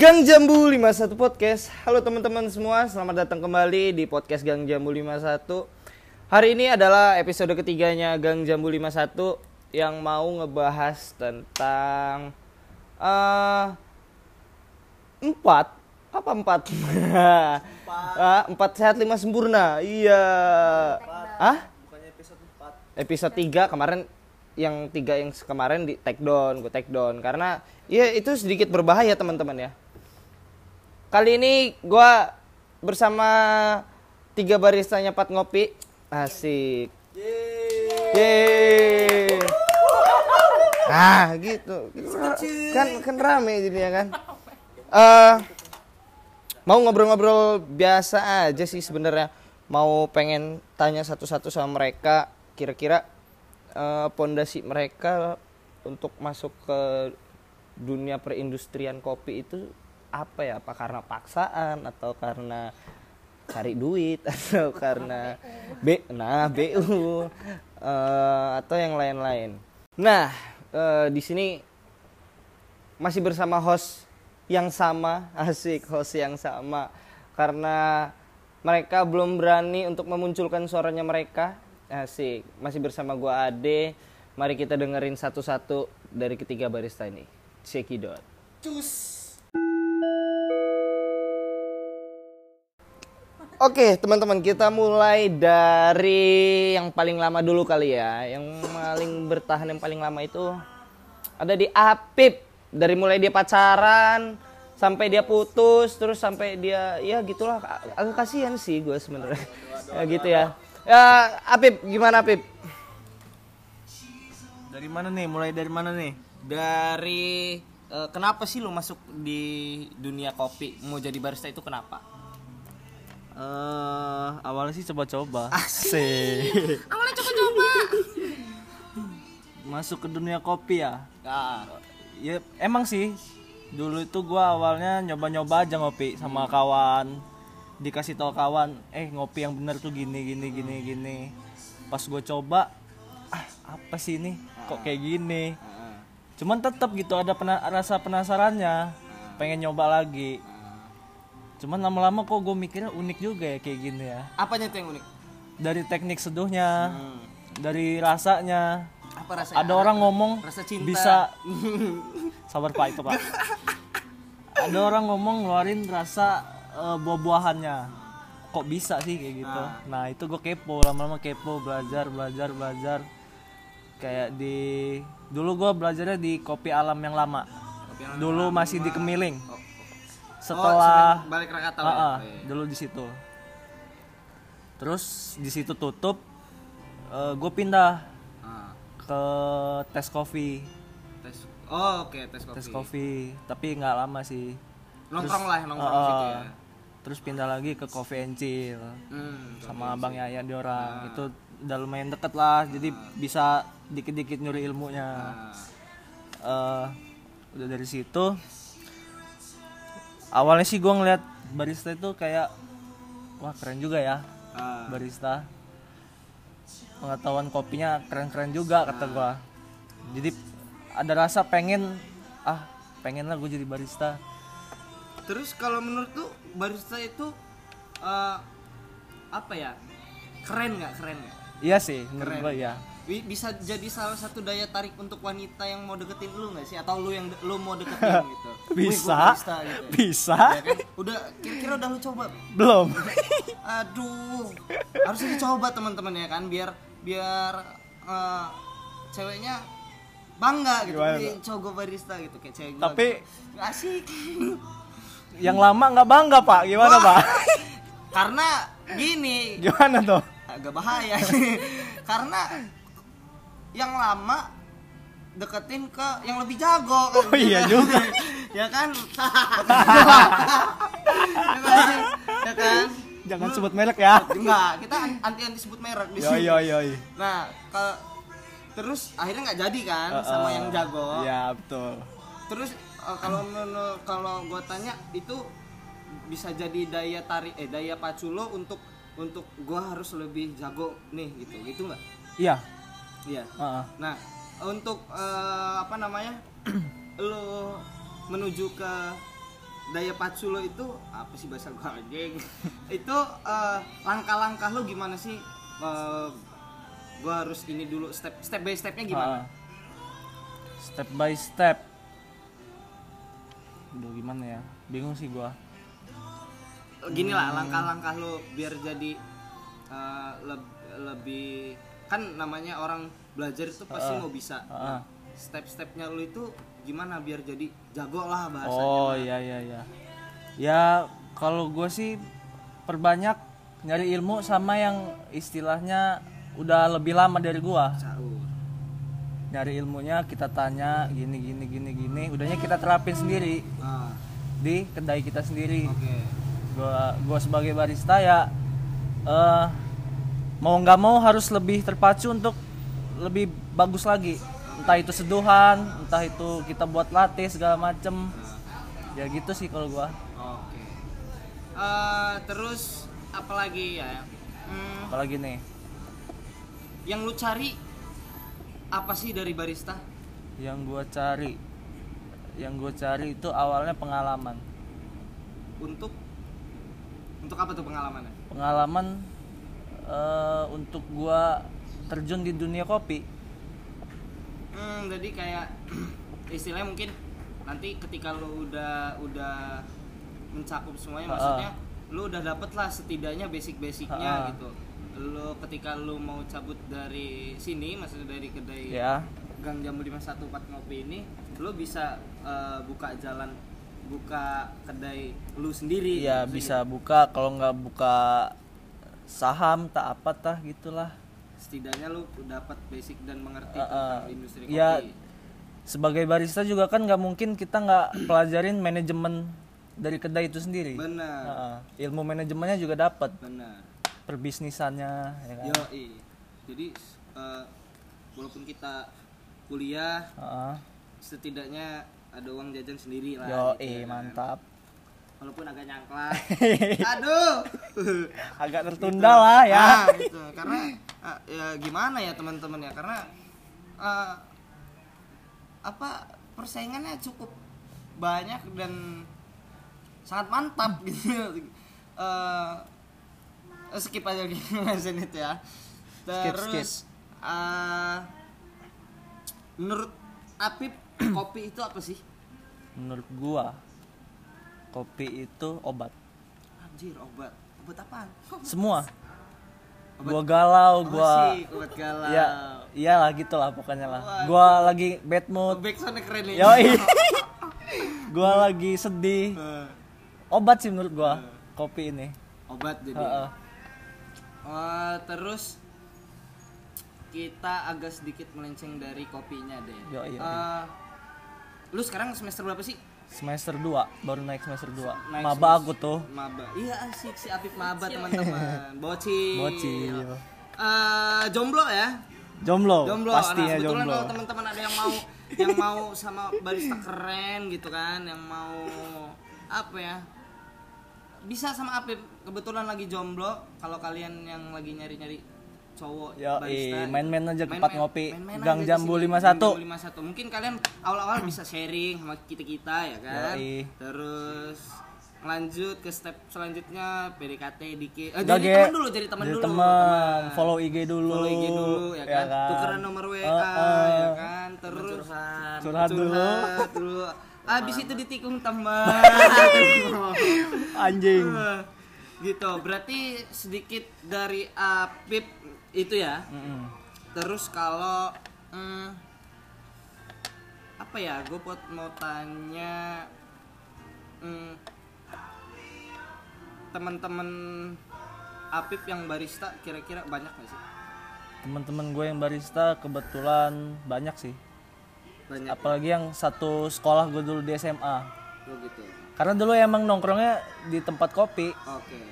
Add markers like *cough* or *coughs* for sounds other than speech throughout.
Gang Jambu 51 Podcast. Halo teman-teman semua, selamat datang kembali di podcast Gang Jambu 51 Hari ini adalah episode ketiganya Gang Jambu 51 Yang mau ngebahas tentang eh Empat. Apa empat? *laughs* Ah, empat sehat lima sempurna. Iya. Hah? episode 3 kemarin yang tiga yang kemarin di take down gue take down. Karena ya itu sedikit berbahaya teman-teman ya kali ini gue bersama tiga baristanya Pat Ngopi asik Yeay. Ah gitu. Kan kan rame jadinya kan. Eh mau ngobrol-ngobrol biasa aja sih sebenarnya. Mau pengen tanya satu-satu sama mereka kira-kira eh, pondasi mereka untuk masuk ke dunia perindustrian kopi itu apa ya? Apa karena paksaan atau karena cari duit *laughs* atau karena B nah BU eh, atau yang lain-lain. Nah, eh, di sini masih bersama host yang sama, *laughs* asik host yang sama karena mereka belum berani untuk memunculkan suaranya mereka. Asik, masih bersama gua Ade. Mari kita dengerin satu-satu dari ketiga barista ini. Cekidot. Oke, teman-teman, kita mulai dari yang paling lama dulu kali ya. Yang paling bertahan yang paling lama itu ada di Apip. Dari mulai dia pacaran sampai dia putus, terus sampai dia ya gitulah Ag- agak kasihan sih gue sebenarnya. Ya gitu ya. Ya, Apip, gimana Apip? Dari mana nih? Mulai dari mana nih? Dari eh, kenapa sih lu masuk di dunia kopi? Mau jadi barista itu kenapa? Eh, awalnya sih coba-coba. Asik. Awalnya coba-coba. Masuk ke dunia kopi ya. Ah, Ya emang sih. Dulu itu gua awalnya nyoba-nyoba aja ngopi sama kawan. Dikasih tahu kawan, eh ngopi yang bener tuh gini gini gini gini. Pas gue coba, ah apa sih ini? Kok kayak gini? Cuman tetap gitu ada pena- rasa penasarannya, pengen nyoba lagi. Cuman lama-lama kok gue mikirnya unik juga ya kayak gini ya. apanya tuh yang unik? Dari teknik seduhnya, dari rasanya. Apa rasanya? Ada orang ngomong rasa cinta. bisa *laughs* sabar pak itu pak. Ada orang ngomong ngeluarin rasa eh, buah-buahannya. Kok bisa sih kayak gitu? Nah itu gue kepo lama-lama kepo belajar belajar belajar. Kayak di dulu gue belajarnya di kopi alam yang lama. Dulu masih di Kemiling. Setelah Oh, balik Krakatau Ah, ya? ah, dulu di situ. Terus di situ tutup, gue pindah Ah, ke tes kopi, tes. Oh, oke, tes kopi. tes kopi, tapi nggak lama sih. Nongkrong lah, nongkrong di situ ya. Terus pindah lagi ke Coffee and Chill Hmm. sama Bang Yaya di orang. Itu udah lumayan deket lah, jadi bisa dikit-dikit nyuri ilmunya. Ah, Eh, udah dari situ, awalnya sih gue ngeliat barista itu kayak, wah keren juga ya ah. barista pengetahuan kopinya keren-keren juga kata gua jadi ada rasa pengen ah pengen lah gue jadi barista Terus kalau menurut tuh barista itu eh, apa ya? Keren nggak? Keren nggak? iya sih menurut Keren. gua ya Bi- Bisa jadi salah satu daya tarik untuk wanita yang mau deketin lu nggak sih? Atau lu yang lu mau deketin *laughs* gitu? Wih, bisa barista gitu. bisa Ya kan? Udah kira-kira udah lu coba? belum *laughs* Aduh, harus dicoba teman-teman ya kan, biar biar eh, ceweknya bangga gitu, Gimana cowok barista gitu kayak cewek gua. Tapi- gitu. asik. *laughs* yang lama nggak bangga pak gimana pak Karena gini, gimana tuh agak bahaya. Karena yang lama deketin ke yang lebih jago kan. Oh, iya juga. *laughs* ya kan? *laughs* ya kan? Jangan sebut merek ya Enggak, kita anti anti sebut merek di sini. yo yo yo. Nah, ke terus akhirnya nggak jadi kan sama yang jago. ya betul Terus eh, kalau menurut- kalau gua tanya itu bisa jadi daya tarik eh daya pacu lo untuk untuk gua harus lebih jago nih gitu. Gitu nggak? iya Iya. Heeh. Nah, untuk eh, apa namanya? *clears throat* lo menuju ke daya pacu lo itu apa sih bahasa gua anjing *laughs* itu eh, langkah-langkah lo gimana sih Eh, gua harus ini dulu step step by stepnya gimana Ah. step by step Aduh gimana ya bingung sih gua gini lah langkah-langkah lo biar jadi eh, leb- lebih kan namanya orang belajar itu pasti Ah. mau bisa. Ah. Nah, step-stepnya lo itu gimana biar jadi jago lah bahasanya oh iya iya iya. Ya kalau gue sih perbanyak nyari ilmu sama yang istilahnya udah lebih lama dari Caur. nyari ilmunya kita tanya gini gini gini gini. Udahnya kita terapin sendiri Ah, di kedai kita sendiri. Gua gua sebagai barista ya eh mau nggak mau harus lebih terpacu untuk lebih bagus lagi entah itu seduhan entah itu kita buat latte segala macem ya gitu sih kalau gua Oke. Eh, terus apalagi ya? Hmm, apalagi nih yang lu cari apa sih dari barista? yang gua cari yang gua cari itu awalnya pengalaman Untuk untuk apa tuh pengalamannya? pengalaman eh, untuk gua terjun di dunia kopi Hmm, jadi kayak *clears throat* istilahnya mungkin nanti ketika lu udah udah mencakup semuanya Ha-ha. maksudnya lu udah dapet lah setidaknya basic-basicnya Ha-ha. gitu. Lu ketika lu mau cabut dari sini maksudnya dari kedai ya Gang Jambu 514 Ngopi ini lu bisa eh, buka jalan buka kedai lu sendiri Iya gitu. bisa buka kalau nggak buka saham tak apa tah gitulah. Setidaknya lu dapat basic dan mengerti Uh, uh, tentang industri kopi. ya sebagai barista juga kan nggak mungkin kita nggak *clears throat* pelajarin manajemen dari kedai itu sendiri. Benar. Heeh. ilmu manajemennya juga dapat. Benar. Perbisnisannya ya kan? Yo jadi eh, walaupun kita kuliah Heeh. setidaknya ada uang jajan sendiri lah yo gitu ya kan. Walaupun agak nyangklat. *laughs* Aduh. Agak tertunda lah ya. Ah, gitu. karena ah, ya gimana ya teman-teman ya? Karena ah, apa persaingannya cukup banyak dan sangat mantap *laughs* gitu. Eh, skip aja gitu *laughs* itu ya. Skip, terus ah, menurut Apip *clears throat* kopi itu apa sih? Menurut gua kopi itu obat anjir obat obat apaan *laughs* semua Obat- gua galau Oh, gua sih, obat galau ya iyalah gitulah pokoknya lah Waduh. gua lagi bad mood backsoundnya keren nih Yoi. *laughs* gua lagi sedih. Eh, Obat sih menurut gua kopi ini. obat jadi Heeh. Eh, terus kita agak sedikit melenceng dari kopinya deh. Yoi, yoi. Eh, lu sekarang semester berapa sih? Semester 2, baru naik semester 2. Naik Maba semester- aku tuh. Maba. Iya asik si Apip maba teman-teman. Bocil. Bocil. Eh, jomblo ya? Jomblo, Jomblo. pastinya nah, kebetulan jomblo. kalau teman-teman ada yang mau yang mau sama barista keren gitu kan, yang mau apa ya? Bisa sama Apip. Kebetulan lagi jomblo. Kalau kalian yang lagi nyari-nyari cowok Yo, barista gitu. main-main aja ke Main-main- Pat Ngopi, main-main Gang aja di Jambu sini, 51. Gang Jambu 51. Mungkin kalian awal-awal bisa sharing sama kita-kita ya kan. Yoi. Terus lanjut ke step selanjutnya PDKT dikit. Eh, jadi teman dulu, jadi teman dulu. teman, follow IG dulu. Follow IG dulu ya kan. Tukeran nomor WA ya kan. Terus Curhat dulu. dulu. Habis itu ditikung teman. *laughs* Anjing. gitu. Berarti sedikit dari Apip itu ya. Mm-mm. Terus kalau hmm, apa ya? Gue mau tanya hmm, teman-teman Apip yang barista kira-kira banyak gak sih? Teman-teman gue yang barista kebetulan banyak sih. Banyak. Apalagi yang satu sekolah gue dulu di SMA. Oh gitu. Karena dulu emang nongkrongnya di tempat kopi. Oke.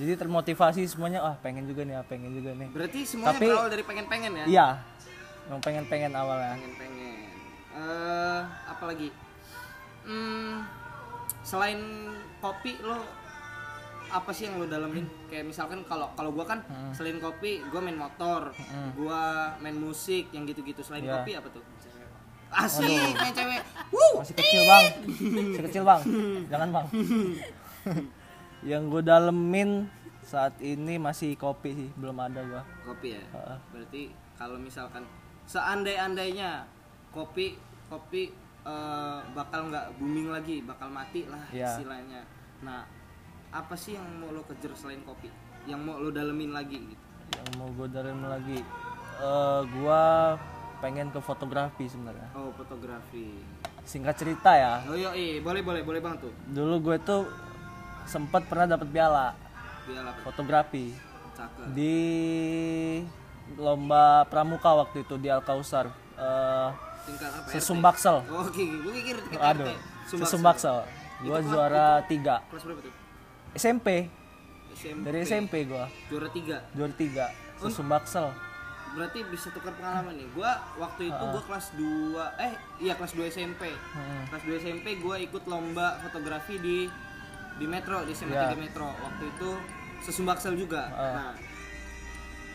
Jadi termotivasi semuanya, ah pengen juga nih, ah pengen juga nih. Berarti semuanya Tapi- berawal dari pengen-pengen ya? Iya, emang pengen-pengen awalnya. Pengen-pengen. Eh, apa lagi? Hmm, selain kopi lo apa sih yang lo dalemin? Kayak misalkan kalau kalau gua kan selain kopi, gua main motor, gua main musik yang gitu-gitu. Selain Iya. kopi apa tuh? asik main cewek Wuh, masih kecil bang *laughs* masih kecil bang jangan bang *laughs* yang gue dalemin saat ini masih kopi sih belum ada gua. Kopi ya? Heeh. berarti kalau misalkan seandai-andainya kopi kopi eh, bakal nggak booming lagi bakal mati lah Iya. istilahnya. Nah apa sih yang mau lo kejar selain kopi? Yang mau lo dalemin lagi gitu? Yang mau gue dalemin lagi eh gua pengen ke fotografi sebenarnya. Oh fotografi. Singkat cerita ya. Oh iya iya boleh boleh boleh bang tuh. Dulu gue tuh sempat pernah dapat piala. Fotografi. Cakep. Di lomba pramuka waktu itu di Al Kausar. Eh tingkat apa Sesumbaksel oh, oke gue kira tingkat aduh RT. Sumbaksa. Sesumbaksel gue juara tiga. Kelas berapa tuh? SMP SMP dari SMP gue juara tiga? Juara tiga. Sesumbaksel berarti bisa tukar pengalaman nih. Gua waktu itu gua kelas 2 eh iya kelas 2 SMP Hmm. kelas 2 SMP gua ikut lomba fotografi di di Metro di SMA Iya. 3 Metro. Waktu itu sesumbaksel juga. Ah. nah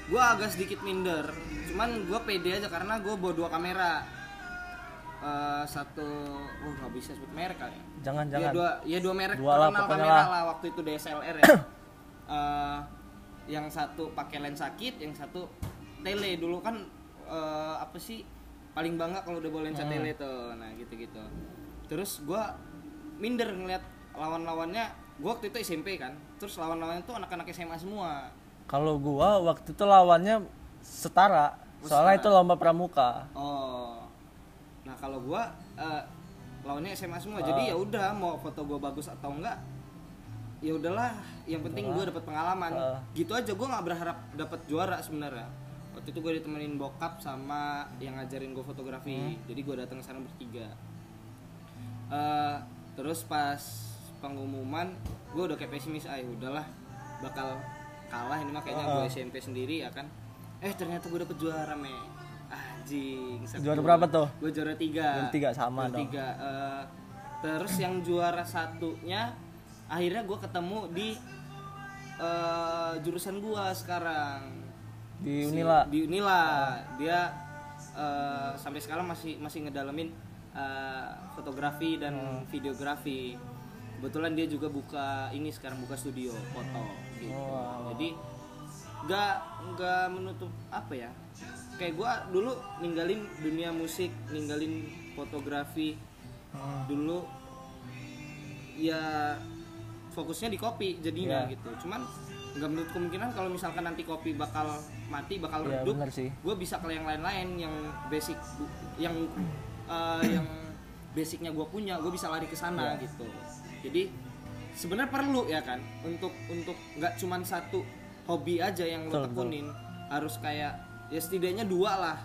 gua agak sedikit minder. Cuman gua pede aja karena gua bawa dua kamera. Eh, satu oh nggak bisa sebut merek kali. Ya jangan ya jangan dua ya dua merek Dua lah, kamera lah. lah waktu itu DSLR ya. *coughs* Eh, yang satu pakai lensa kit yang satu tele. Dulu kan eh, apa sih paling bangga kalau udah bawa lensa Hmm. tele tuh. Nah gitu gitu terus gua minder ngeliat lawan-lawannya gua waktu itu SMP kan. Terus lawan-lawannya tuh anak-anak SMA semua. Kalau gua waktu itu lawannya setara soalnya itu lomba pramuka. Oh. Nah kalau gua eh, lawannya SMA semua. Jadi ya udah mau foto gua bagus atau enggak ya udahlah. Yang penting gua dapat pengalaman. Ah. gitu aja gua nggak berharap dapat juara sebenarnya. Waktu itu gue ditemenin bokap sama yang ngajarin gue fotografi. Jadi gue datang ke sana bertiga. Eh, terus pas pengumuman gue udah kayak pesimis ah udahlah bakal kalah ini mah kayaknya gue SMP sendiri ya kan eh ternyata gue dapet juara me anjing Juara berapa tuh? gue juara tiga Juara tiga, sama Juara dong. tiga. Eh, terus yang juara satunya akhirnya gue ketemu di eh, jurusan gue sekarang di Si- Unila di Unila dia eh, sampai sekarang masih masih ngedalamin eh, fotografi dan Hmm. videografi kebetulan dia juga buka ini sekarang buka studio foto gitu Oh. jadi nggak nggak menutup apa ya kayak gua dulu ninggalin dunia musik ninggalin fotografi Hmm. dulu ya fokusnya di kopi jadinya Iya. gitu cuman nggak menutup kemungkinan kalau misalkan nanti kopi bakal mati bakal Iya, redup gue bisa ke yang lain-lain yang basic yang eh, yang *clears throat* basicnya gue punya gue bisa lari ke sana Iya. gitu jadi sebenarnya perlu ya kan untuk untuk nggak cuman satu hobi aja yang lo tekunin. Harus kayak ya setidaknya dua lah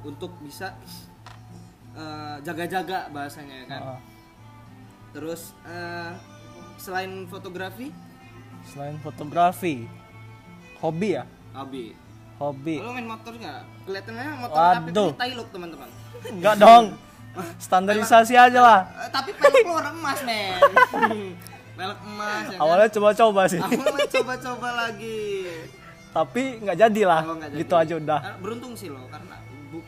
untuk bisa eh, jaga-jaga bahasanya ya kan. Heeh. terus eh, selain fotografi? Selain fotografi hobi ya? Hobi. Hobi. Lo main motor nggak? Kelihatannya motor Waduh. APP Tailuk teman-teman. Enggak dong standarisasi aja lah. Eh, tapi pelek warna emas men. *laughs* Pelek emas ya kan? awalnya coba-coba sih. Awalnya coba-coba lagi. Tapi nggak jadi lah. Oh, jadi. gitu aja udah. Eh, beruntung sih lo karena bu-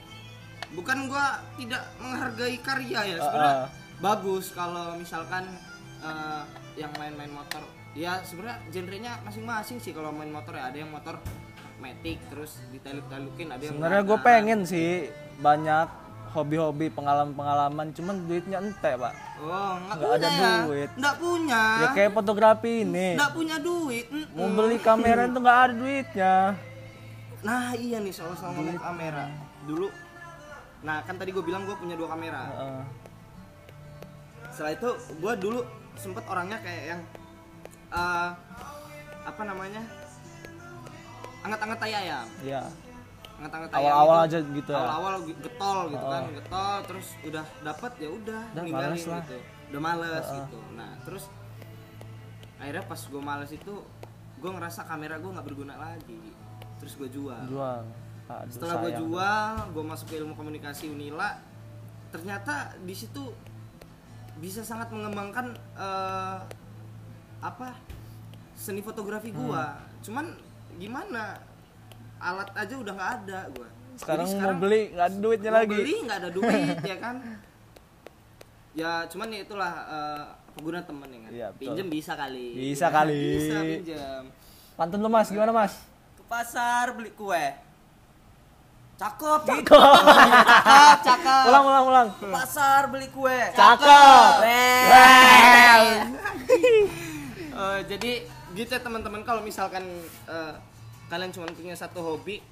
bukan gua tidak menghargai karya ya. Sebenarnya Uh-uh. bagus kalau misalkan eh, yang main-main motor. Ya sebenarnya genrenya masing-masing sih kalau main motor ya. Ada yang motor matic terus ditaluk-talukin ada yang sebenarnya gue pengen sih banyak hobi-hobi pengalaman-pengalaman cuman duitnya ente pak. Oh nggak ada ya? duit. nggak punya? Ya kayak fotografi ini. Nggak punya duit mau beli kamera itu nggak ada duitnya. Nah iya nih soal-soal ngomong kamera. Dulu nah kan tadi gue bilang gue punya dua kamera. Heeh. setelah itu gue dulu sempet orangnya kayak yang eh, apa namanya? Anget-anget tai ayam. Iya. Anget-anget tai Awal-awal ayam aja itu gitu ya? awal-awal getol gitu kan getol terus udah dapet ya udah ninggalin gitu. Udah males gitu. Nah terus akhirnya pas gue males itu gue ngerasa kamera gue nggak berguna lagi. Terus gue jual. Jual. Aduh, setelah gue jual gue masuk ke ilmu komunikasi Unila ternyata di situ bisa sangat mengembangkan eh, apa seni fotografi gue Hmm. cuman gimana alat aja udah nggak ada gue sekarang, Jadi mau beli nggak ada duitnya mau lagi. beli nggak ada duit *laughs* ya kan? Ya cuman ya itulah eh, pengguna temen ya kan? Betul. pinjem bisa kali. Bisa Ya, kali. bisa pinjem pantun lu mas gimana mas? Ke pasar beli kue. Cakep gitu *laughs* cakep. Cakep ulang ulang ulang. Ke pasar beli kue. Cakep. Well. *laughs* Eh, jadi gitu ya teman-teman. Kalau misalkan eh, kalian cuma punya satu hobi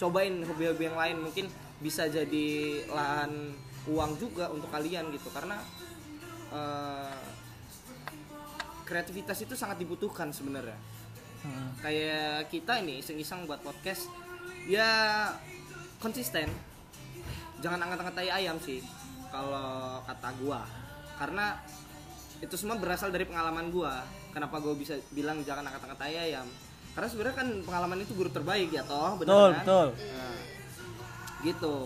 cobain hobi-hobi yang lain. Mungkin bisa jadi lahan uang juga untuk kalian gitu. Karena eh, kreativitas itu sangat dibutuhkan sebenarnya. Hmm. kayak kita ini iseng-iseng buat podcast ya konsisten. Jangan angkat-angkat tai ayam sih kalau kata gua. Karena itu semua berasal dari pengalaman gua. Kenapa gua bisa bilang jangan angkat-angkat tai ayam karena sebenarnya kan pengalaman itu guru terbaik ya toh benar betul kan betul Nah, gitu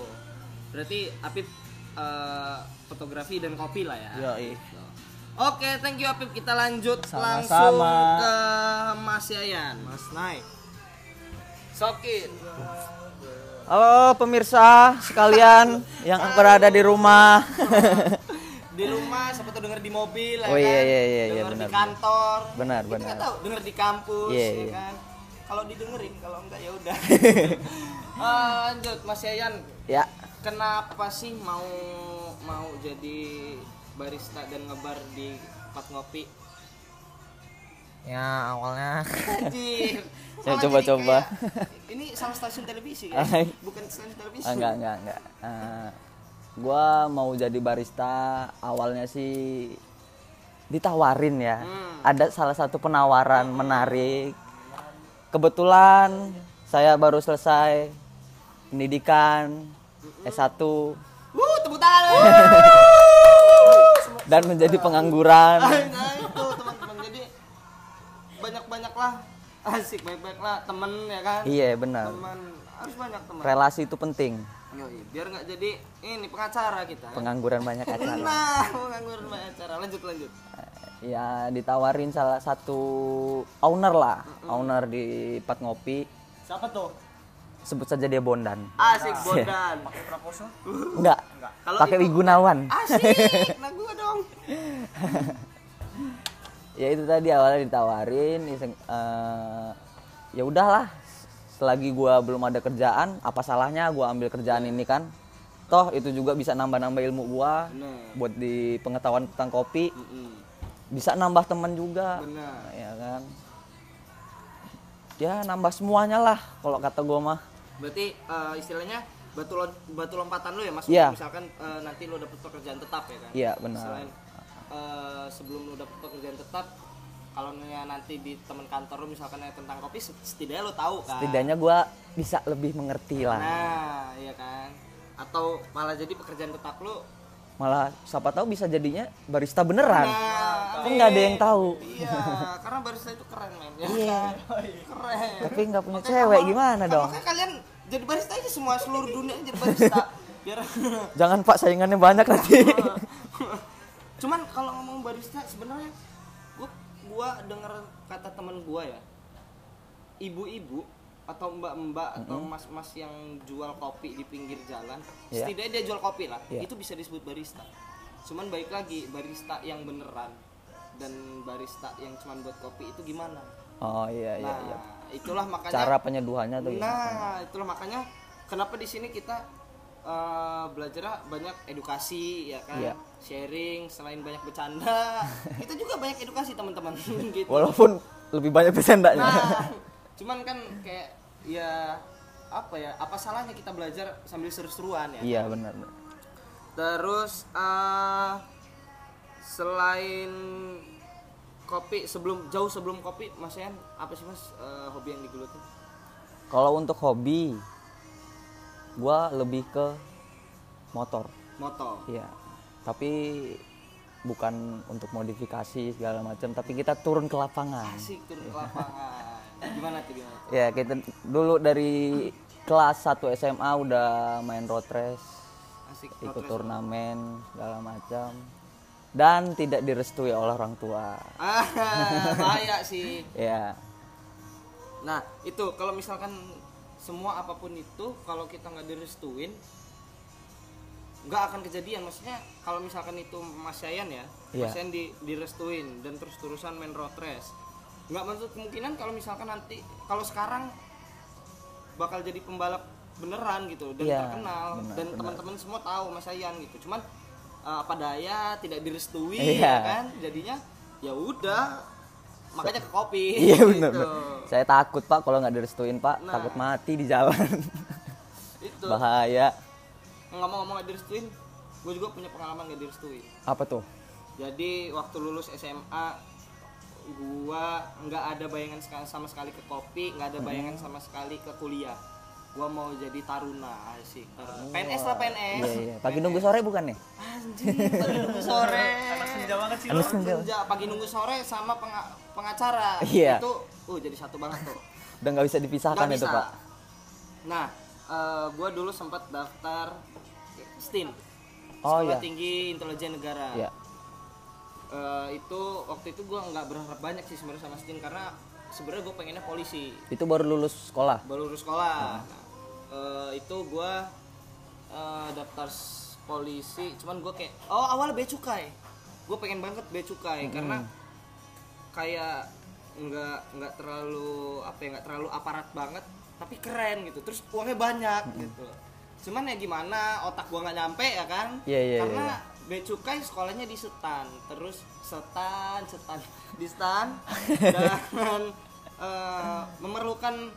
berarti Apip eh, fotografi dan kopi lah ya Yoi. Oke, thank you Apip. Kita lanjut Sama-sama. langsung ke Mas Yayan. Mas Naik. Sokin. Halo pemirsa sekalian yang berada di rumah. *laughs* Di rumah, siapa tuh denger di mobil ya Oh, iya, kan? iya, iya, iya, Denger di benar. kantor. Benar, Kita benar. tahu, denger di kampus Iya, ya iya. kan. Kalau didengerin, kalau enggak ya udah. *laughs* Eh, lanjut Mas Yayan. ya, Kenapa sih mau mau jadi barista dan ngebar di tempat ngopi? ya awalnya Anjir. *laughs* Ya, coba-coba. kayak- Ini sama stasiun televisi kan? Bukan stasiun televisi. Ah, enggak enggak enggak. Eh, gua mau jadi barista awalnya sih ditawarin ya. Hmm. Ada salah satu penawaran menarik. Kebetulan saya baru selesai pendidikan S1 Wuh, tepuk tangan. *laughs* dan menjadi pengangguran. nah, itu teman-teman. Jadi banyak-banyaklah asik baik-baiklah temen ya kan? Iya, benar. Teman harus banyak teman. Relasi itu penting. Yoi, biar nggak jadi ini pengacara kita. ya. Pengangguran banyak acara. *laughs* Nah, pengangguran banyak acara. Lanjut lanjut. ya ditawarin salah satu owner lah owner di Pat Ngopi siapa tuh sebut saja dia Bondan Asik *laughs* Bondan. enggak Kalau pakai itu- Wigunawan Asik. *laughs* Nah, gua dong. ya itu tadi awalnya ditawarin iseng- eh, ya udahlah selagi gua belum ada kerjaan apa salahnya gua ambil kerjaan ini kan toh itu juga bisa nambah-nambah ilmu Bener. buat di pengetahuan tentang kopi Mm-mm. bisa nambah teman juga Benar. ya kan ya nambah semuanya lah kalau kata gua mah Berarti eh, istilahnya batu lo- batu lompatan lu ya Mas. Iya. Misalkan eh, nanti lu dapet pekerjaan tetap ya kan. Iya, benar. Selain eh, sebelum lu dapet pekerjaan tetap kalau nanti di teman kantor lu misalkan ya tentang kopi setidaknya lu tahu kan. setidaknya gua bisa lebih mengerti lah Nah, iya kan. Atau malah jadi pekerjaan tetap lu malah siapa tahu bisa jadinya barista beneran Nah, kan nggak ada yang tahu Iya, karena barista itu keren men. Ya *laughs* Iya. *laughs* Keren. tapi nggak punya Makanya cewek kalau- gimana dong Makanya kalian jadi barista aja semua seluruh dunia jadi barista. *laughs* Biar jangan pak saingannya banyak nanti Cuman kalau ngomong barista sebenarnya gua denger kata temen gua ya. Ibu-ibu atau mbak-mbak atau mas-mas yang jual kopi di pinggir jalan, Iya. setidaknya dia jual kopi lah, Iya. itu bisa disebut barista. Cuman baik lagi barista yang beneran dan barista yang cuman buat kopi itu gimana? oh iya iya nah, iya itulah makanya cara penyeduhannya tuh Nah, itulah makanya kenapa di sini kita belajar banyak edukasi ya kan, Iya. sharing selain banyak bercanda, *laughs* kita juga banyak edukasi teman-teman *laughs* gitu. walaupun lebih banyak bercandanya Nah, *laughs* cuman kan kayak ya apa ya? Apa salahnya kita belajar sambil seru-seruan ya? iya benar benar. Terus eh selain kopi sebelum jauh sebelum kopi Mas Yan apa sih Mas eh, hobi yang digeluti? kalau untuk hobi gua lebih ke motor Motor. iya tapi bukan untuk modifikasi segala macam tapi kita turun ke lapangan Asik turun ke lapangan. Gimana tuh gimana? tuh? ya kita dulu dari kelas 1 SMA udah main road race Asik ikut road race. turnamen segala macam dan tidak direstui oleh orang tua Ah, bahaya sih. ya Nah, itu kalau misalkan semua apa pun itu kalau kita nggak direstuin nggak akan kejadian maksudnya kalau misalkan itu Mas Yayan ya Iya. Mas Yayan di, direstuin dan terus terusan main road race nggak maksud kemungkinan kalau misalkan nanti kalau sekarang bakal jadi pembalap beneran gitu dan Iya, terkenal benar, dan teman-teman semua tahu Mas Yayan gitu cuman eh, apa daya tidak direstui Iya. ya kan jadinya ya udah makanya ke kopi *laughs* Iya benar. gitu. Saya takut Pak kalau nggak direstuin Pak, Nah. takut mati di jalan. *laughs* itu Bahaya. ngomong-ngomong gak direstuin gue juga punya pengalaman gak direstuin Apa tuh? jadi waktu lulus SMA gua nggak ada bayangan sama sekali ke kopi nggak ada bayangan sama sekali ke kuliah gua mau jadi taruna sih PNS lah PNS Iya iya. Pagi nunggu sore bukan nih? anjing pagi nunggu sore anak senja banget sih Anak senja. Senja, pagi nunggu sore sama penga- pengacara Iya. itu uh jadi satu banget tuh Udah nggak bisa dipisahkan Nggak itu bisa. Pak. nah eh, gua dulu sempat daftar STIN Oh, Sekolah iya. Tinggi Intelijen Negara Iya. Eh, itu waktu itu gua nggak berharap banyak sih sebenarnya sama STIN karena sebenarnya gue pengennya polisi Itu baru lulus sekolah. baru lulus sekolah Nah, eh, itu gua eh, daftar polisi. Cuman gue kayak oh awalnya bea cukai gue pengen banget bea cukai karena kayak nggak nggak terlalu apa ya nggak terlalu aparat banget tapi keren gitu. Terus uangnya banyak gitu. Cuman ya gimana otak gua nggak nyampe ya kan? Iya, iya, karena iya. bea cukai sekolahnya di setan. Terus setan setan *laughs* di stan *laughs* dan eh, memerlukan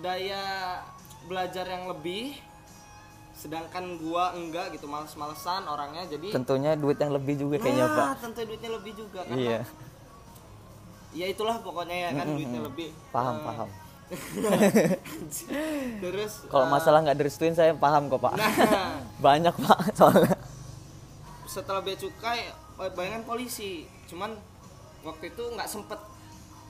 daya belajar yang lebih sedangkan gua enggak gitu males-malesan orangnya jadi Tentunya duit yang lebih juga kayaknya Pak. Nah, tentu duitnya lebih juga karena Iya. ya itulah pokoknya ya kan duitnya lebih Paham Eh, paham. *laughs* terus Kalau eh, masalah nggak direstuin saya paham kok Pak. nah *laughs* Banyak Pak soalnya. setelah bea cukai eh, bayangan polisi cuman waktu itu nggak sempet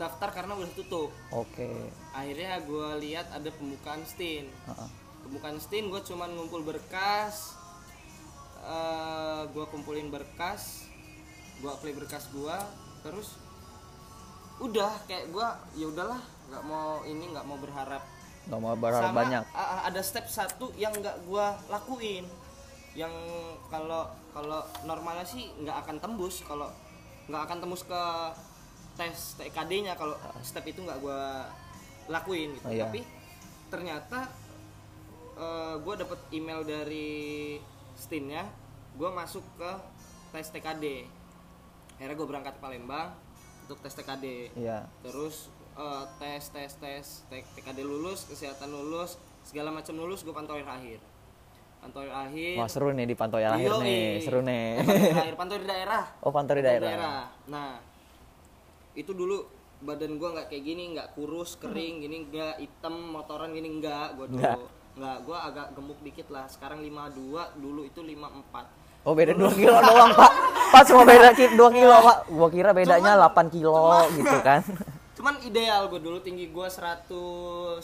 daftar karena udah tutup Oke. akhirnya gue lihat ada pembukaan stin Heeh. pembukaan stin gue cuman ngumpul berkas eh gue kumpulin berkas gue apply berkas gue terus udah kayak gue ya udahlah nggak mau ini nggak mau berharap Nggak mau berharap Sama, banyak. a- ada step satu yang nggak gue lakuin yang kalau kalau normalnya sih nggak akan tembus kalau nggak akan tembus ke tes TKD-nya kalau step itu nggak gue lakuin gitu Oh, iya. tapi ternyata gue dapet email dari Stinnya gue masuk ke tes TKD akhirnya gue berangkat ke Palembang untuk tes TKD Iya. terus eh, tes tes tes TKD lulus kesehatan lulus segala macam lulus gue pantauin akhir pantauin akhir Wah seru nih di pantau yang akhir nih. Seru nih. pantauin akhir *laughs* pantau di daerah Oh pantau di Pantau daerah. nah itu dulu badan gue nggak kayak gini nggak kurus kering gini nggak hitam motoran gini nggak gue dulu Nggak. nggak gue agak gemuk dikit lah. Sekarang 52 dulu itu 54 Oh beda 2 kilo doang pak. Pas cuma beda 2 kilo pak. Gua kira bedanya 8 kilo gitu kan. *laughs* cuman ideal gue dulu tinggi gue 171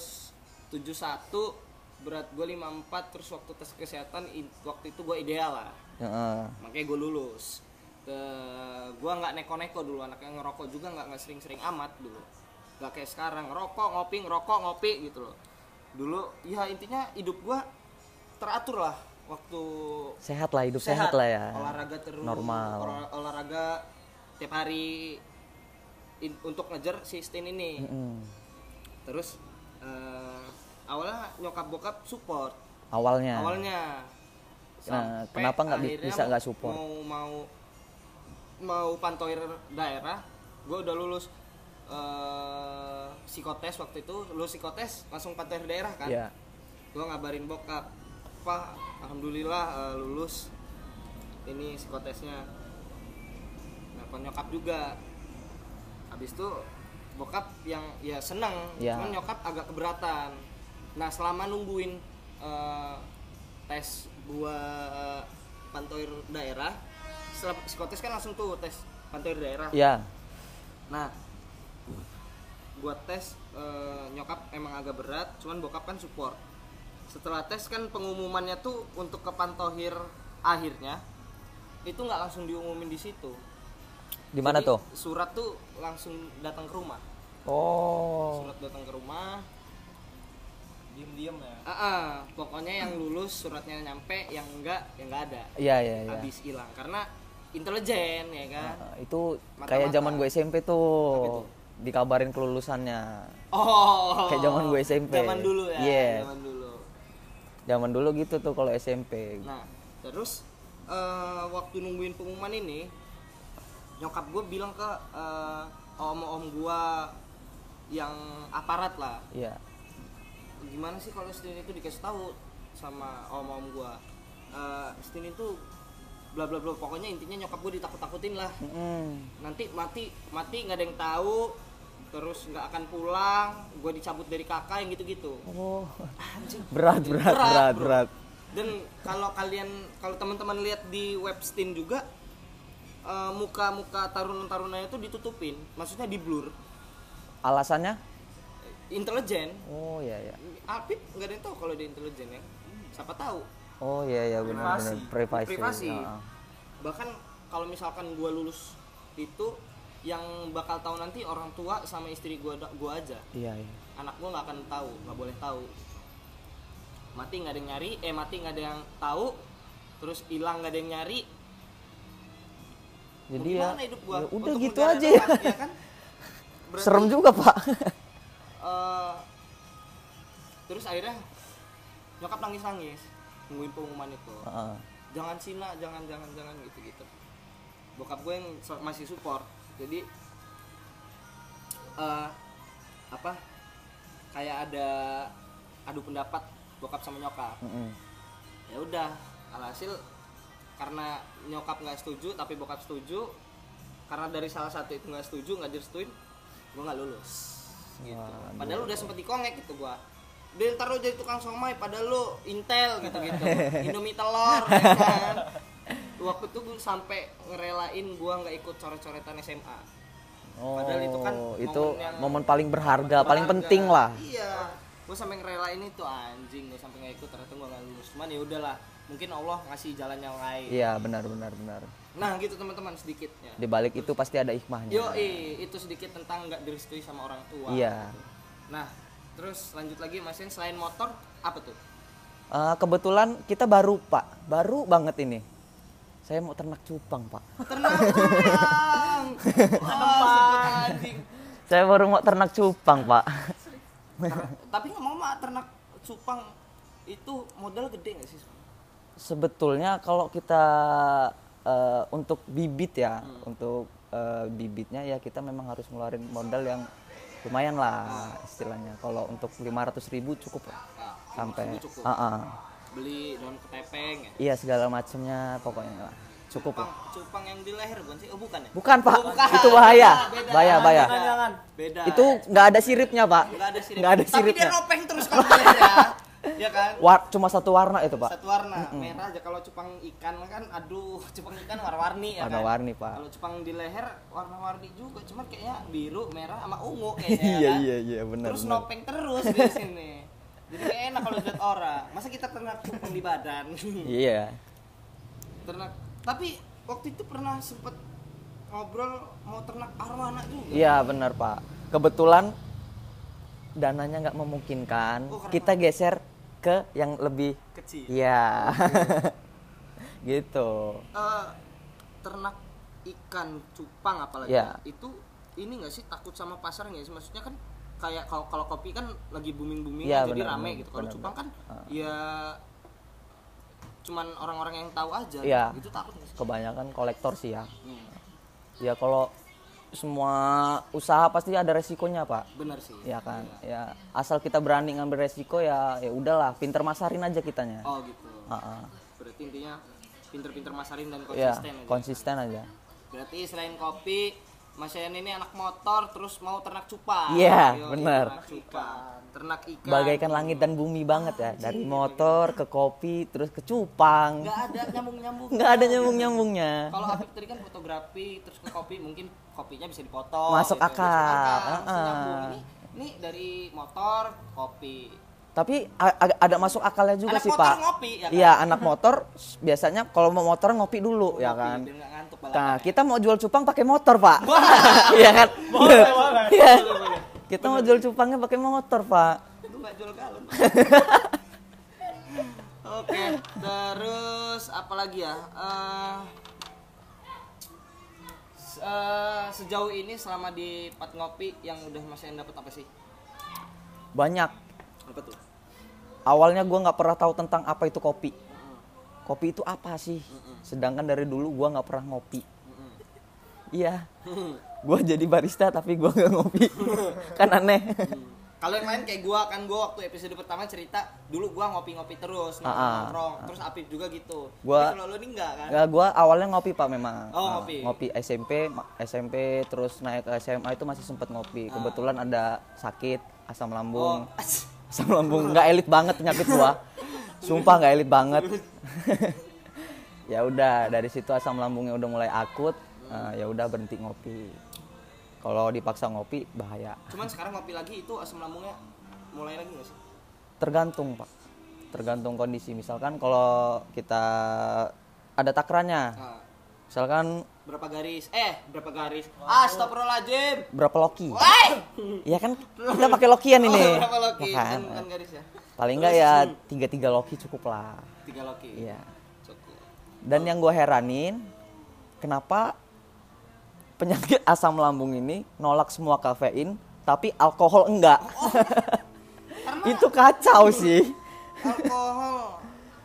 berat gue 54 terus waktu tes kesehatan waktu itu gue ideal lah. Heeh. makanya gue lulus ke gue nggak neko-neko dulu anaknya ngerokok juga nggak nggak sering-sering amat dulu. Nggak kayak sekarang ngerokok ngopi ngerokok ngopi gitu loh. Dulu ya intinya hidup gue teratur lah waktu Sehat lah hidup sehat, lah ya. Olahraga terus Normal. olah- olahraga tiap hari in- untuk ngejar si Stin ini. Mm-mm. terus eh, awalnya nyokap bokap support. Awalnya. Awalnya. Nah, kenapa nggak bisa nggak support? mau mau mau pantauin daerah gue udah lulus eh psikotes waktu itu. Lulus psikotes langsung pantauin daerah kan? Iya. Gue ngabarin bokap pak alhamdulillah eh, lulus ini psikotesnya. Nelfon nyokap juga. Habis itu bokap yang ya seneng Ya. cuman nyokap agak keberatan. Nah selama nungguin eh, tes gua eh, pantoir daerah setelah psikotes kan langsung tuh tes pantoir daerah Iya Nah, gua tes eh, nyokap emang agak berat, cuman bokap kan support. Setelah tes kan pengumumannya tuh untuk ke pantohir akhirnya itu nggak langsung diumumin di situ. Di mana tuh? Surat tuh langsung datang ke rumah. Oh Surat datang ke rumah. diem-diem ya Ah, ah, pokoknya yang lulus suratnya nyampe, yang enggak ya enggak ada. Iya iya iya. Habis hilang karena intelijen ya kan. Nah, itu Mata-mata. kayak zaman gue SMP tuh dikabarin kelulusannya. Oh. Kayak zaman gue SMP. Zaman dulu ya. Iya. Zaman dulu. Zaman dulu gitu tuh kalau SMP. Nah, terus eh, waktu nungguin pengumuman ini nyokap gue bilang ke eh, om-om gue yang aparat lah Iya. gimana sih kalau Stin itu dikasih tahu sama om-om gue uh, Stin itu bla bla bla pokoknya intinya nyokap gue ditakut-takutin lah Mm-mm. nanti mati mati nggak ada yang tahu terus nggak akan pulang gue dicabut dari kakak yang gitu-gitu Oh. Anjing. Berat berat berat bro. berat. dan kalau kalian kalau teman-teman lihat di web Steam juga eh, muka-muka taruna-tarunanya itu ditutupin maksudnya di blur Alasannya? intelijen Oh iya iya. Alpit nggak ada yang tahu kalau dia intelijen ya siapa tahu Oh iya iya benar benar privasi. privasi Ah. bahkan kalau misalkan gua lulus itu yang bakal tahu nanti orang tua sama istri gua gua aja Iya iya. anak gua nggak akan tahu nggak boleh tahu mati nggak ada yang nyari eh mati nggak ada yang tahu terus hilang nggak ada yang nyari Jadi ya, hidup gua ya udah Untuk gitu aja ya. ya kan *laughs* Berarti, Serem juga pak. eh, terus akhirnya nyokap nangis nangis nungguin pengumuman itu Heeh. jangan Cina jangan jangan jangan gitu gitu bokap gue yang masih support jadi eh apa kayak ada adu pendapat bokap sama nyokap Mm-mm. ya udah alhasil karena nyokap nggak setuju tapi bokap setuju karena dari salah satu itu nggak setuju nggak direstuin gue nggak lulus gitu Waduh. padahal udah sempet dikongek gitu gua dia ntar lu jadi tukang somai padahal lu intel gitu gitu *laughs* indomie telur ya kan waktu itu gue sampai ngerelain gua nggak ikut coret-coretan SMA Oh, Padahal itu kan itu momen paling berharga, paling Berharga. penting lah. iya gue sampai ngerelain itu anjing gue sampai nggak ikut ternyata gue nggak lulus cuman ya udahlah mungkin Allah ngasih jalan yang lain Iya benar benar benar. nah gitu teman-teman sedikitnya Di balik itu pasti ada hikmahnya. yo itu sedikit tentang nggak direstui sama orang tua Iya. nah terus lanjut lagi mas Yan, selain motor apa tuh Eh, kebetulan kita baru pak, baru banget ini. Saya mau ternak cupang pak. ternak cupang oh, *laughs* Saya baru mau ternak cupang pak. Ter- tapi ngomong-ngomong ternak cupang itu modal gede nggak sih Sebetulnya kalau kita eh, untuk bibit ya, untuk eh, bibitnya ya kita memang harus ngeluarin modal yang lumayan lah istilahnya. Kalau untuk 500.000 ribu cukup lah. Sampai, cukup. Ah, ah. beli daun ketepeng ya iya segala macamnya pokoknya lah. Cukup cupang lah. cupang yang di leher bukan sih oh bukan ya Bukan pak, Oh, bukan. itu bahaya, Beda, bahaya, bahaya. beda. beda Itu nggak ada siripnya pak, nggak ada sirip nggak ada tapi dia siripnya. ropeng terus ya ya kan War, cuma satu warna itu pak. satu warna merah aja kalau cupang ikan kan aduh *laughs* cupang ikan warna-warni ya kan Warna-warni pak. kalau cupang di leher warna-warni juga cuma kayaknya biru merah sama ungu *laughs* kayaknya Iya kan? iya iya benar terus benar. nopeng terus di *laughs* sini jadi kayak enak kalau lihat orang masa kita ternak cupang di badan Iya. ternak tapi waktu itu pernah sempet ngobrol mau ternak arwana juga Iya benar pak. Kebetulan dananya nggak memungkinkan, Oh, kita geser ke yang lebih. kecil Iya. *laughs* gitu. Eh, ternak ikan cupang apalagi Ya. itu ini nggak sih takut sama pasar nggak sih maksudnya kan kayak kalau kalau kopi kan lagi booming booming Ya, jadi benar, rame gitu kalau cupang kan. Ah. ya cuman orang-orang yang tahu aja Iya. gitu. itu takut nggak sih Kebanyakan kolektor sih ya. Hmm, Ya kalau semua usaha pasti ada resikonya pak. benar sih Ya kan. Ya asal kita berani ngambil resiko ya ya udahlah, pinter masarin aja kitanya. oh gitu Ah, ah. berarti intinya pinter-pinter masarin dan Ya konsisten aja konsisten aja. berarti selain kopi Mas Yan ini anak motor terus mau ternak cupang Iya, Yoi, *laughs* benar. ternak cupang ternak ikan Bagaikan langit dan bumi banget ya. Dari motor ke kopi terus ke cupang. nggak ada nyambung nyambung *laughs* nggak ada nyambung nyambungnya kalau Afif tadi kan fotografi terus ke kopi mungkin kopinya bisa dipotong Masuk gitu. akal. Masuk ah. nyambung. ini ini dari motor kopi tapi ada masuk akalnya juga Anak sih motor pak ngopi, ya kan? iya anak motor biasanya kalau mau motor ngopi dulu ya Kopi, kan ngantuk nah kita mau jual cupang pakai motor pak *laughs* iya kan Boleh, *laughs* boleh. Iya. kita mau jual cupangnya pakai motor pak lu nggak jual galon. *laughs* Oke, terus apa lagi ya? Eh, eh, sejauh ini selama di Pat Ngopi yang udah Mas dapat apa sih? banyak Apa tuh? awalnya gua nggak pernah tahu tentang apa itu kopi kopi itu apa sih? Sedangkan dari dulu gua nggak pernah ngopi. Iya. Gua jadi barista tapi gua nggak ngopi. *laughs* Kan aneh. Kalau yang lain kayak gua kan gua waktu episode pertama cerita dulu gua ngopi-ngopi terus Ah, ah. nongkrong terus Apip juga gitu. Gua- Tapi kalau lu ini enggak kan? Nggak, gua awalnya ngopi pak memang. Oh, Ah, ngopi. SMP ma- SMP terus naik ke SMA itu masih sempet ngopi. Kebetulan ada sakit asam Oh, lambung asam lambung nggak elit banget penyakit gua sumpah nggak elit banget. *laughs* Ya udah dari situ asam lambungnya udah mulai akut ah, ya udah berhenti ngopi. Kalau dipaksa ngopi bahaya. Cuman sekarang ngopi lagi itu asam lambungnya mulai lagi nggak sih? tergantung pak. Tergantung kondisi. Misalkan kalau kita ada takrannya Nah, misalkan berapa garis? Eh, berapa garis? Astagfirullahaladzim. berapa loki! Iya kan kita pakai lokian ini. *laughs* Oh, berapa loki? Ya kan? Bukan, bukan garis ya? Paling enggak ya tiga tiga loki cukup lah. Tiga loki. Iya. Cukup. Dan yang gue heranin, kenapa penyakit asam lambung ini nolak semua kafein, tapi alkohol enggak? *laughs* Itu kacau sih. Alkohol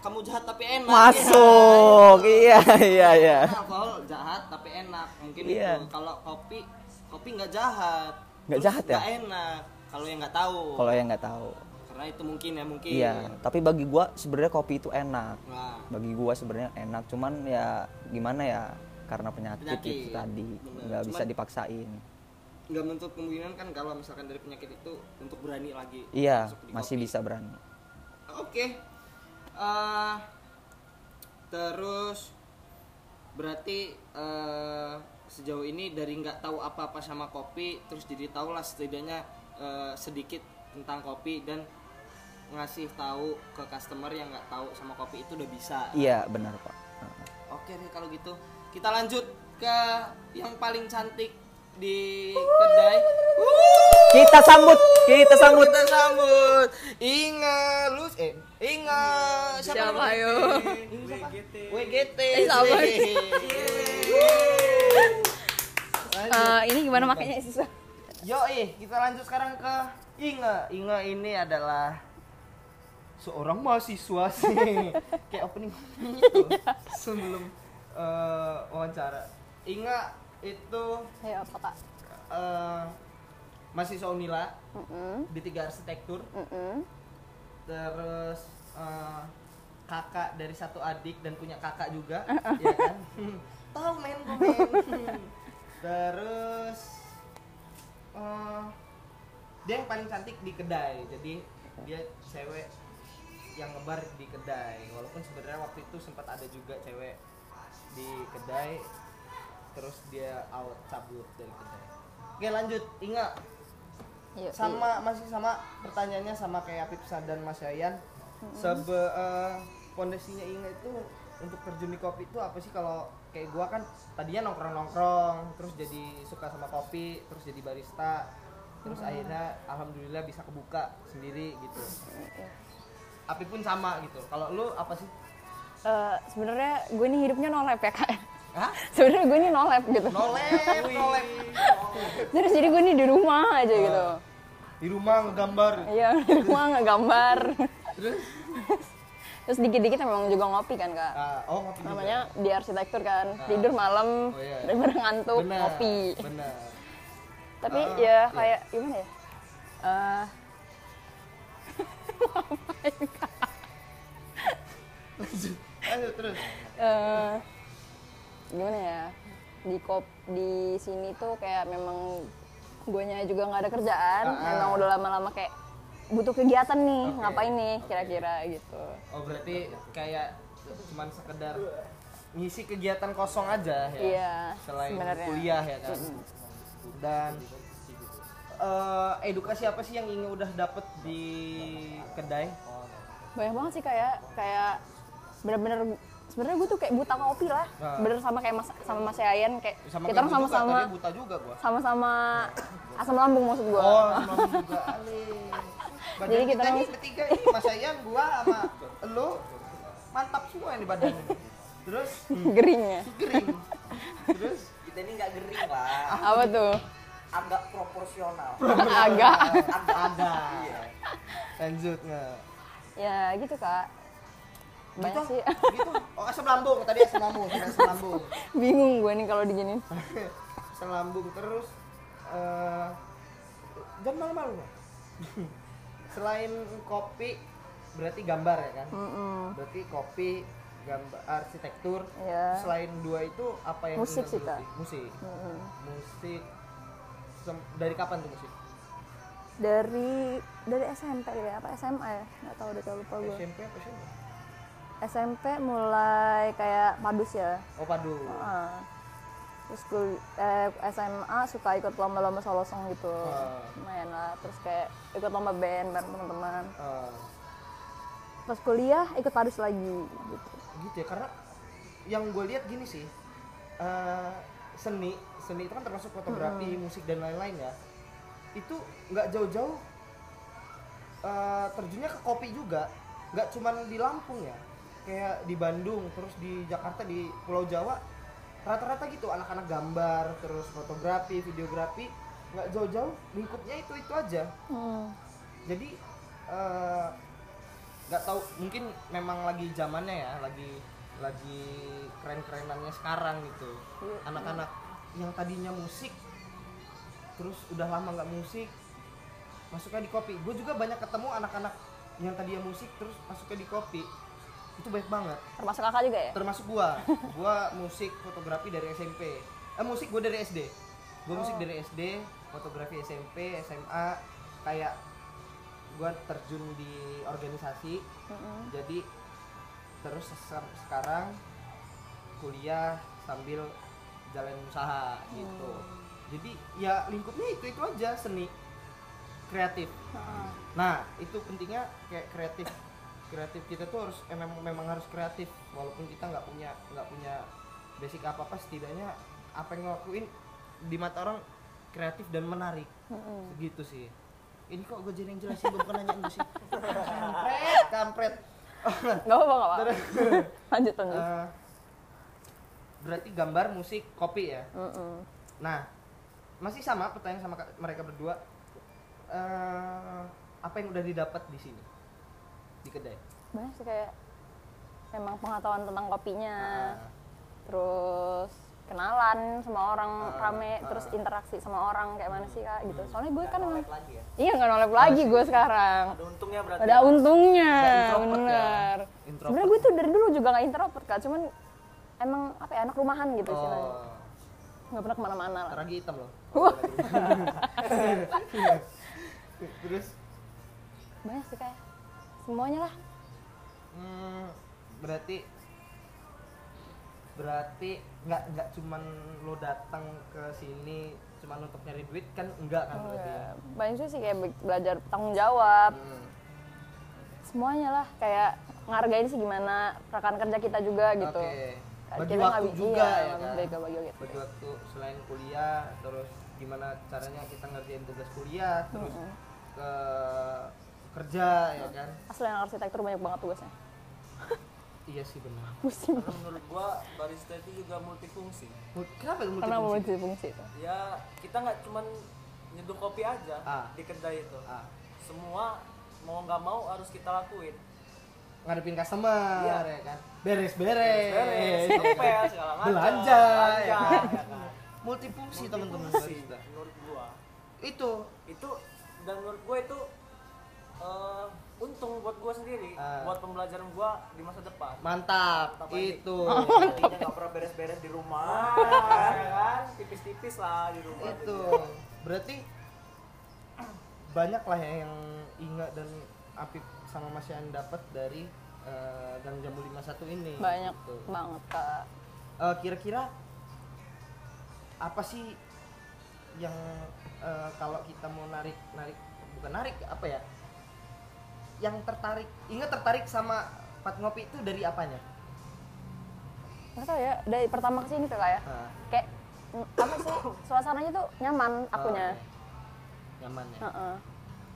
kamu jahat tapi enak. Masuk, iya iya iya. Karena alkohol jahat tapi enak. Mungkin Iya. itu. Kalau kopi, kopi nggak jahat. Nggak jahat ya? nggak enak. Kalau yang nggak tahu. Kalau yang nggak tahu. Karena itu mungkin ya mungkin. Iya, tapi bagi gua sebenarnya kopi itu enak. Nah, Bagi gua sebenarnya enak, cuman ya gimana ya? Karena penyakit, Penyakit. itu tadi nggak bisa dipaksain. nggak menutup kemungkinan kan kalau misalkan dari penyakit itu untuk berani lagi. Iya, masih kopi. bisa berani. Oke. Eh, terus berarti eh, sejauh ini dari nggak tahu apa-apa sama kopi terus jadi tahu lah setidaknya eh, sedikit tentang kopi dan ngasih tahu ke customer yang nggak tahu sama kopi itu udah bisa. Iya, benar, Pak. Oke deh kalau gitu kita lanjut ke yang paling cantik di kedai. Kita sambut, kita sambut. Kita sambut. Inga lu eh Inga Siapa, namanya? yo? Siapa? WGT. Eh, sabar. Lanjut. Eh, ini gimana makanya sih? Yo, eh, kita lanjut sekarang ke Inga. Inga ini adalah seorang mahasiswa sih. Kayak opening gitu. *laughs* Sebelum eh, wawancara. Inga itu Ayo apa kak? eh, mahasiswa Unila Mm-mm, di tiga arsitektur. mm-mm. Terus eh, kakak dari satu adik dan punya kakak juga, *laughs* ya kan? *laughs* Tahu men. *laughs* Terus eh, dia yang paling cantik di kedai, jadi dia cewek yang ngebar di kedai. Walaupun sebenarnya waktu itu sempat ada juga cewek di kedai, terus dia out cabut dari kedai. Oke lanjut, Inga Yuk, sama masih sama pertanyaannya sama kayak Apip Sa dan Mas Yayan. Sebe eh, pondasinya Inga itu untuk terjun di kopi itu apa sih? Kalau kayak gua kan tadinya nongkrong nongkrong terus jadi suka sama kopi terus jadi barista terus akhirnya alhamdulillah bisa kebuka sendiri gitu. Apip pun sama gitu. Kalau lu apa sih? Eh, sebenarnya gue ini hidupnya no lab ya kak. Hah? sebenarnya gue ini no lab gitu. nolep nolep *laughs* Terus jadi gue ini di rumah aja gitu. di rumah ngegambar Iya *laughs* di rumah ngegambar. terus Terus dikit-dikit memang juga ngopi kan kak. ah, oh ngopi juga. Namanya di arsitektur kan tidur malam Oh, iya. daripada ngantuk benar ngopi. benar Tapi Ah, ya iya. kayak gimana ya? Eh, *laughs* Ayo terus eh gimana ya di kop di sini tuh kayak memang guanya juga nggak ada kerjaan Ah, ah. memang udah lama-lama kayak butuh kegiatan nih Oke. ngapain nih kira-kira gitu Oh berarti kayak cuman sekedar ngisi kegiatan kosong aja ya. Iya, Selain sebenarnya. kuliah ya kan. Dan eh, edukasi apa sih yang ingin udah dapet di kedai? banyak banget sih kayak kayak bener-bener sebenarnya gue tuh kayak buta kopi lah Ah. bener sama kayak mas, sama Mas Yayan kayak Sama kita kayak orang sama-sama buta juga gua. sama-sama asam lambung maksud gue Oh, juga. Ale. Jadi kita kita nih bertiga ini Mas Ayang, gua sama lu mantap semua ini badan. Terus Geringnya. gering. Terus Kita ini nggak gering lah, Apa tuh? agak proporsional. Agak. ada. Lanjut nggak? Ya gitu kak. Banyak Gitu? sih. Gitu. Oh asam lambung tadi asam lambung, tadi asam lambung. *laughs* Bingung gue nih kalau diginin. *laughs* asam lambung terus eh jangan malu-malu. *laughs* Selain kopi berarti gambar ya kan? Mm-mm. Berarti kopi, gambar, arsitektur. Iya. Selain dua itu apa yang Musik sih, Kak. Musik. Mm-mm. Musik. Sem- dari kapan tuh musik? Dari dari SMP ya apa SMA ya? Nggak tahu kalau lupa gue. SMP apa SMP? SMP mulai kayak padus ya. Oh padu. Ah. Terus gue eh, SMA suka ikut lomba-lomba solo song gitu. Ah. Lumayan lah. Terus kayak ikut lomba band bareng teman-teman. Eh, Pas kuliah ikut padus lagi gitu. gitu ya karena yang gue lihat gini sih eh, seni seni itu kan termasuk fotografi musik dan lain-lain ya itu nggak jauh-jauh eh, terjunnya ke kopi juga nggak cuman di Lampung ya kayak di Bandung terus di Jakarta di Pulau Jawa rata-rata gitu anak-anak gambar terus fotografi videografi nggak jauh-jauh lingkupnya itu itu aja Hmm. jadi eh, nggak tahu mungkin memang lagi zamannya ya lagi lagi keren-kerenannya sekarang gitu Iya. anak-anak yang tadinya musik terus udah lama nggak musik masuknya di kopi gue juga banyak ketemu anak-anak yang tadinya musik terus masuknya di kopi itu baik banget. Termasuk kakak juga ya? termasuk gua. *laughs* Gua musik fotografi dari SMP eh musik gua dari SD gua musik dari SD fotografi SMP SMA kayak gua terjun di organisasi. Mm-mm. jadi terus se- sekarang kuliah sambil jalan usaha gitu. Jadi ya lingkupnya itu itu aja seni kreatif. Heeh. Nah, itu pentingnya kayak kreatif. Kreatif kita tuh harus eh, memang memang harus kreatif walaupun kita nggak punya nggak punya basic apa-apa setidaknya apa yang ngelakuin di mata orang kreatif dan menarik. Mm-mm. Segitu sih. Ini kok gue jadi yang jelasin gue bukan nanya lu sih. Kampret, kampret. Gak apa-apa, gak apa-apa. *laughs* lanjut, lanjut. Eh, berarti gambar, musik, kopi ya. Mm-mm. Nah, masih sama pertanyaan sama ka- mereka berdua. Eh, apa yang udah didapat di sini di kedai? Banyak sih kayak memang pengetahuan tentang kopinya. Ah. Terus kenalan sama orang Ah, rame, ah. terus interaksi sama orang kayak mana sih kak gitu. Soalnya gue kan emang lagi ya. iya nggak nolep lagi gue sekarang. Ada untungnya berarti. Ada untungnya, Nggak introvert ya? bener. Introvert. Sebenarnya gue tuh dari dulu juga nggak introvert kak, cuman emang apa ya anak rumahan gitu istilahnya. Oh, Nggak pernah ke mana-mana lah. teragi hitam loh. *laughs* Terus Banyak sih kayak semuanya lah. hmm, berarti berarti nggak nggak cuman lo datang ke sini cuman untuk nyari duit kan enggak kan berarti. Enggak. Banyak sih kayak be- belajar tanggung jawab, Hmm. semuanya lah kayak ngargain sih gimana rekan kerja kita juga gitu. Oke. Kan Bagi kita waktu juga iya, ya kan. bagi bagi waktu. bagi waktu selain kuliah terus gimana caranya kita ngerjain tugas kuliah terus ke kerja ya kan Asli yang arsitektur banyak banget tugasnya. *laughs* iya sih benar Pusing. Karena menurut gua barista itu juga multifungsi. Mul- kenapa itu Karena multifungsi? multifungsi itu. Ya kita nggak cuman nyeduh kopi aja Ah. di kedai itu. Ah, Semua mau nggak mau harus kita lakuin. ngadepin customer Iya. ya kan beres-beres Beres, ngepel segala macam. belanja belanja, ya kan? ya kan? multifungsi teman-teman Multifungsi, barista. menurut gua. itu Itu dan menurut gua itu eh, untung buat gua sendiri, Ah. buat pembelajaran gua di masa depan. mantap Mantap aja. itu *laughs* Tadinya nggak pernah beres-beres di rumah. Ah, ya kan? Tipis-tipis lah di rumah. itu berarti banyak lah ya yang Inga dan Apip sama Mas Yan dapat dari eh, Gang Jambu 51 ini Banyak gitu. banget kak. Eh, kira-kira apa sih yang eh, kalau kita mau narik narik bukan narik apa ya yang tertarik Inga tertarik sama Pat Ngopi itu dari apanya Nggak tahu ya, dari pertama ke sini tuh kak ya. Ah, Kayak apa sih suasananya tuh nyaman akunya. oh, nyaman ya Heeh.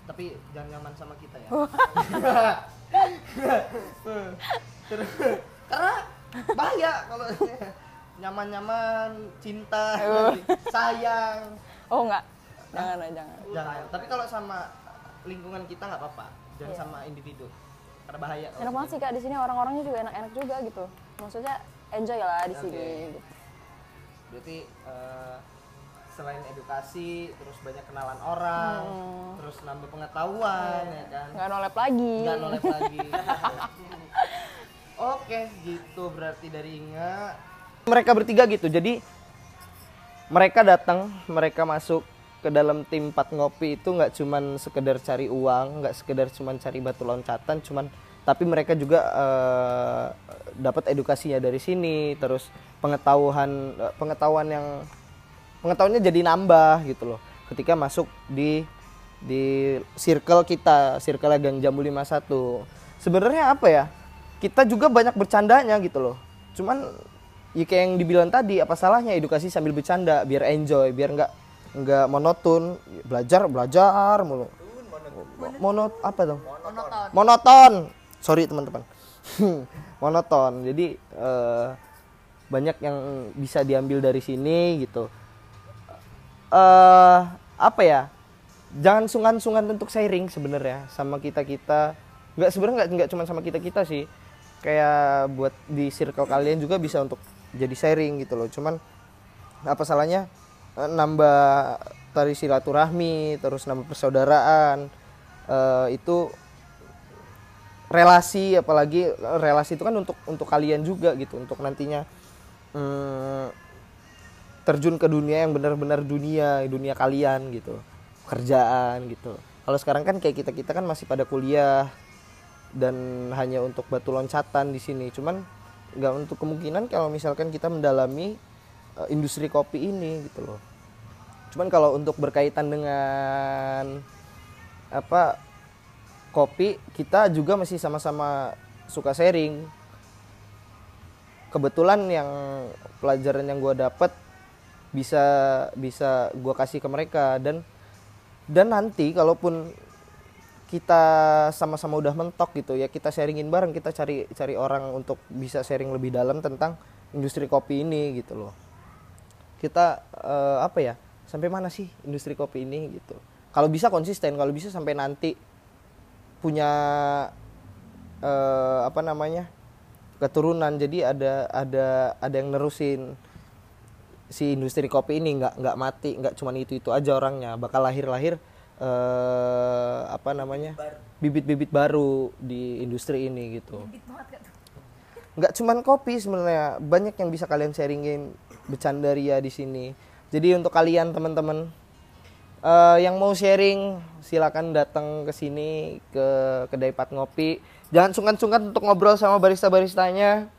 tapi jangan nyaman sama kita ya *laughs* Terus, karena bahaya kalau *laughs* nyaman-nyaman cinta *laughs* sayang Oh enggak. Jangan lah, jangan. jangan tapi kalau sama lingkungan kita nggak apa-apa jangan sama individu. Karena bahaya Enak banget sih kak. Di sini orang-orangnya juga enak-enak juga gitu. Maksudnya enjoy lah di sini. Gitu. berarti eh, selain edukasi terus banyak kenalan orang terus nambah pengetahuan ya kan? Nggak nolep lagi. nggak nolep lagi. *laughs* Oke gitu. Berarti dari Inga mereka bertiga gitu. Jadi mereka datang mereka masuk ke dalam tim empat ngopi itu nggak cuman sekedar cari uang nggak sekedar cuman cari batu loncatan cuman tapi mereka juga eh, dapat edukasinya dari sini terus pengetahuan eh, pengetahuan yang pengetahuannya jadi nambah gitu loh. Ketika masuk di di circle kita circle Gang Jambu 51 sebenarnya apa ya? Kita juga banyak bercandanya gitu loh. Cuman ya kayak yang dibilang tadi apa salahnya edukasi sambil bercanda biar enjoy biar nggak nggak monoton. Belajar belajar mulu. Monot apa dong monoton. Monoton. Sorry teman-teman. *laughs* Monoton. Jadi eh, banyak yang bisa diambil dari sini gitu. Eh apa ya? Jangan sungkan-sungkan untuk sharing sebenarnya sama kita kita nggak sebenarnya nggak nggak cuma sama kita kita sih. Kayak buat di circle kalian juga bisa untuk jadi sharing gitu loh. Cuman apa salahnya nambah tari silaturahmi terus nambah persaudaraan. Eh, itu relasi apalagi eh, relasi itu kan untuk untuk kalian juga gitu untuk nantinya hmm, terjun ke dunia yang benar-benar dunia dunia kalian gitu kerjaan gitu. Kalau sekarang kan kayak kita kita kan masih pada kuliah dan hanya untuk batu loncatan di sini. Cuman nggak untuk kemungkinan kalau misalkan kita mendalami eh, industri kopi ini gitu loh cuman kalau untuk berkaitan dengan apa kopi kita juga masih sama-sama suka sharing. Kebetulan yang pelajaran yang gue dapet bisa bisa gue kasih ke mereka. Dan dan nanti kalaupun kita sama-sama udah mentok gitu ya kita sharingin bareng kita cari cari orang untuk bisa sharing lebih dalam tentang industri kopi ini gitu loh. Kita eh, apa ya sampai mana sih industri kopi ini gitu. Kalau bisa konsisten kalau bisa sampai nanti punya eh, apa namanya keturunan jadi ada ada ada yang nerusin si industri kopi ini. Nggak nggak mati nggak cuma itu itu aja orangnya. Bakal lahir lahir eh, apa namanya bibit-bibit baru di industri ini gitu. Nggak cuman kopi sebenarnya. Banyak yang bisa kalian sharingin. Bercandaria di sini jadi untuk kalian teman-teman eh, yang mau sharing silakan datang ke sini ke kedai Pat Ngopi. Jangan sungkan-sungkan untuk ngobrol sama barista-baristanya.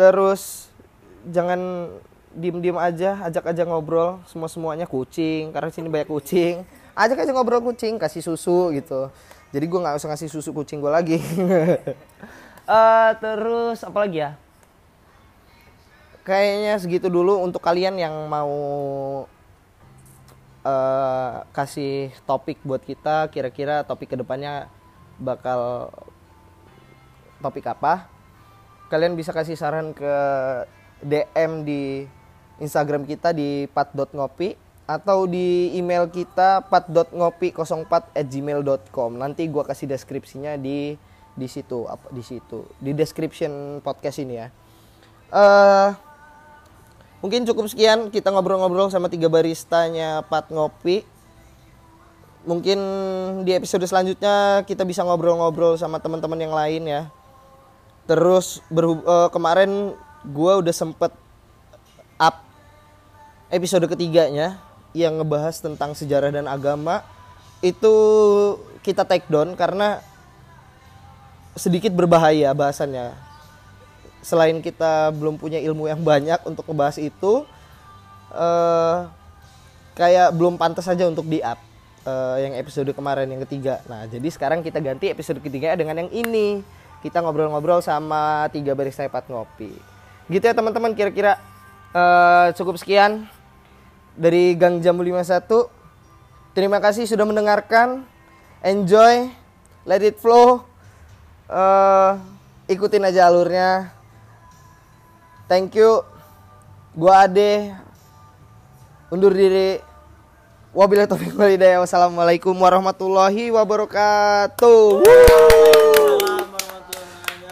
Terus jangan diem-diem aja ajak aja ngobrol. Semua semuanya kucing karena sini banyak kucing. Ajak aja ngobrol kucing kasih susu gitu. Jadi gue nggak usah ngasih susu kucing gue lagi. *laughs* Eh, terus apa lagi ya kayaknya segitu dulu untuk kalian yang mau eh, kasih topik buat kita kira-kira topik ke depannya bakal topik apa kalian bisa kasih saran ke DM di Instagram kita di pat.ngopi atau di email kita pat.ngopi04@gmail.com nanti gua kasih deskripsinya di di situ apa di situ di description podcast ini ya. Eh mungkin cukup sekian kita ngobrol-ngobrol sama tiga baristanya Pat Ngopi. Mungkin di episode selanjutnya kita bisa ngobrol-ngobrol sama teman-teman yang lain ya. Terus eh, kemarin gua udah sempet up episode ketiganya yang ngebahas tentang sejarah dan agama. Itu kita take down karena sedikit berbahaya bahasannya selain kita belum punya ilmu yang banyak untuk ngebahas itu eh kayak belum pantas saja untuk di up eh, yang episode kemarin yang ketiga. Nah jadi sekarang kita ganti episode ketiga dengan yang ini. Kita ngobrol-ngobrol sama tiga barista hebat ngopi. Gitu ya teman-teman kira-kira eh, cukup sekian dari Gang Jambu 51 terima kasih sudah mendengarkan. Enjoy let it flow. Eh, ikutin aja alurnya thank you. Gua Ade. Undur diri. Wabillahi taufiq wal hidayah. Wassalamualaikum warahmatullahi wabarakatuh. Woo!